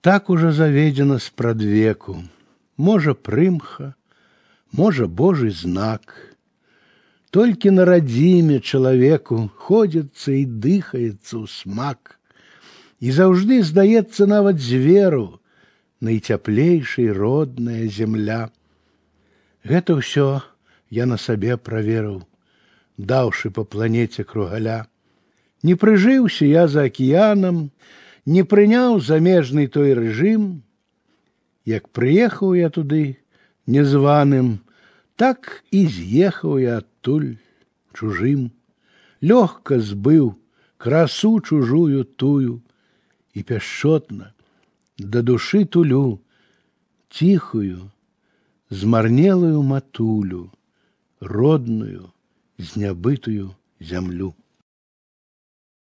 Так уже заведено спрадвеку. Можа прымха, можа Божий знак. Толькі на радзіме чалавеку ходзіцца і дыхаецца ў смак. І заўжды здаецца нават зверу найцяплейшай родная земля. Гэта ўсё я на сабе праверыў, даўшы па планеце кругаля. Не прыжыўся я за акіянам, не прыняў замежны той рэжым. Як прыехаў я туды незваным, так і з'ехаў я адтуль чужым. Лёгка збыў красу чужую тую і пяшчотна да душы тулю ціхую, змарнелую матулю, родную, знябытую зямлю.